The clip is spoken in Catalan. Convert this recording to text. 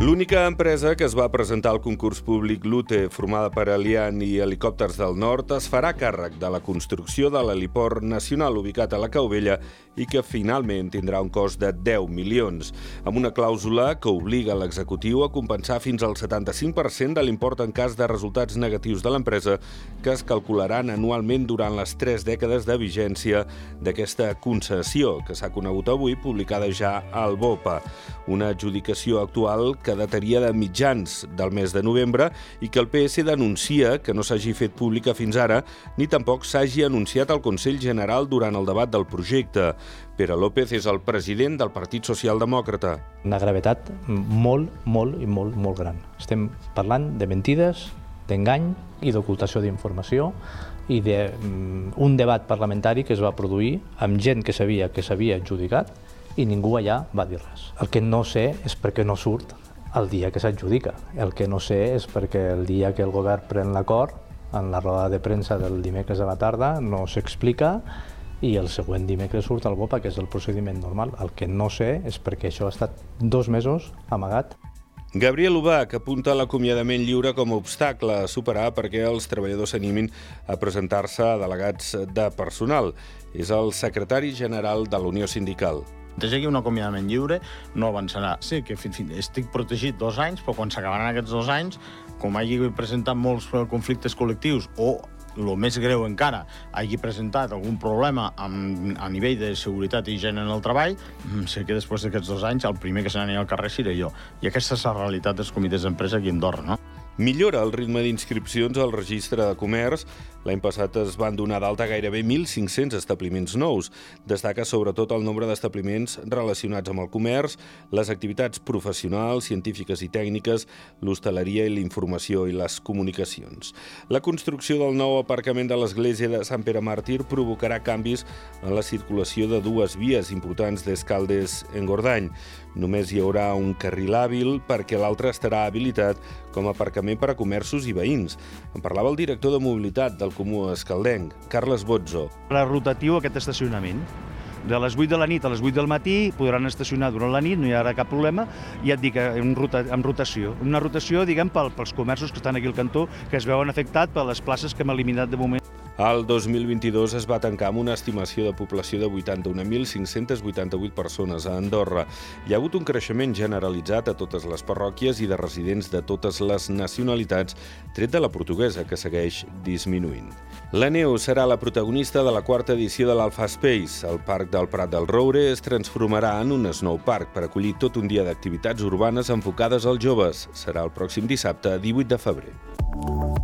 L'única empresa que es va presentar al concurs públic LUTE, formada per Alian i Helicòpters del Nord, es farà càrrec de la construcció de l'heliport nacional ubicat a la Cauvella i que finalment tindrà un cost de 10 milions, amb una clàusula que obliga l'executiu a compensar fins al 75% de l'import en cas de resultats negatius de l'empresa que es calcularan anualment durant les tres dècades de vigència d'aquesta concessió, que s'ha conegut avui, publicada ja al BOPA. Una adjudicació actual que que dataria de mitjans del mes de novembre i que el PS denuncia que no s'hagi fet pública fins ara ni tampoc s'hagi anunciat al Consell General durant el debat del projecte. Pere López és el president del Partit Socialdemòcrata. Una gravetat molt, molt i molt, molt gran. Estem parlant de mentides, d'engany i d'ocultació d'informació i d'un mm, debat parlamentari que es va produir amb gent que sabia que s'havia adjudicat i ningú allà va dir res. El que no sé és per què no surt el dia que s'adjudica. El que no sé és perquè el dia que el govern pren l'acord, en la roda de premsa del dimecres a la tarda, no s'explica i el següent dimecres surt el BOPA, que és el procediment normal. El que no sé és perquè això ha estat dos mesos amagat. Gabriel Ubach apunta l'acomiadament lliure com a obstacle a superar perquè els treballadors s'animin a presentar-se a delegats de personal. És el secretari general de l'Unió Sindical hagi un acomiadament lliure, no avançarà. Sí, que fi, estic protegit dos anys, però quan s'acabaran aquests dos anys, com hagi presentat molts eh, conflictes col·lectius o el més greu encara, hagi presentat algun problema amb, a nivell de seguretat i higiene en el treball, mm, sé que després d'aquests dos anys el primer que se n'anirà al carrer seré jo. I aquesta és la realitat dels comitès d'empresa aquí a Andorra, no? Millora el ritme d'inscripcions al registre de comerç. L'any passat es van donar d'alta gairebé 1.500 establiments nous. Destaca sobretot el nombre d'establiments relacionats amb el comerç, les activitats professionals, científiques i tècniques, l'hostaleria i la informació i les comunicacions. La construcció del nou aparcament de l'església de Sant Pere Màrtir provocarà canvis en la circulació de dues vies importants d'Escaldes en Gordany. Només hi haurà un carril hàbil perquè l'altre estarà habilitat com a aparcament per a comerços i veïns. En parlava el director de mobilitat del Comú Escaldenc, Carles Bozzo. La rotatiu aquest estacionament. De les 8 de la nit a les 8 del matí podran estacionar durant la nit, no hi haurà cap problema, i ja et dic, en, rota, en rotació. Una rotació, diguem, pels comerços que estan aquí al cantó, que es veuen afectats per les places que hem eliminat de moment. El 2022 es va tancar amb una estimació de població de 81.588 persones a Andorra. Hi ha hagut un creixement generalitzat a totes les parròquies i de residents de totes les nacionalitats, tret de la portuguesa, que segueix disminuint. La neu serà la protagonista de la quarta edició de l'Alpha Space. El Parc del Prat del Roure es transformarà en un snow park per acollir tot un dia d'activitats urbanes enfocades als joves. Serà el pròxim dissabte, 18 de febrer.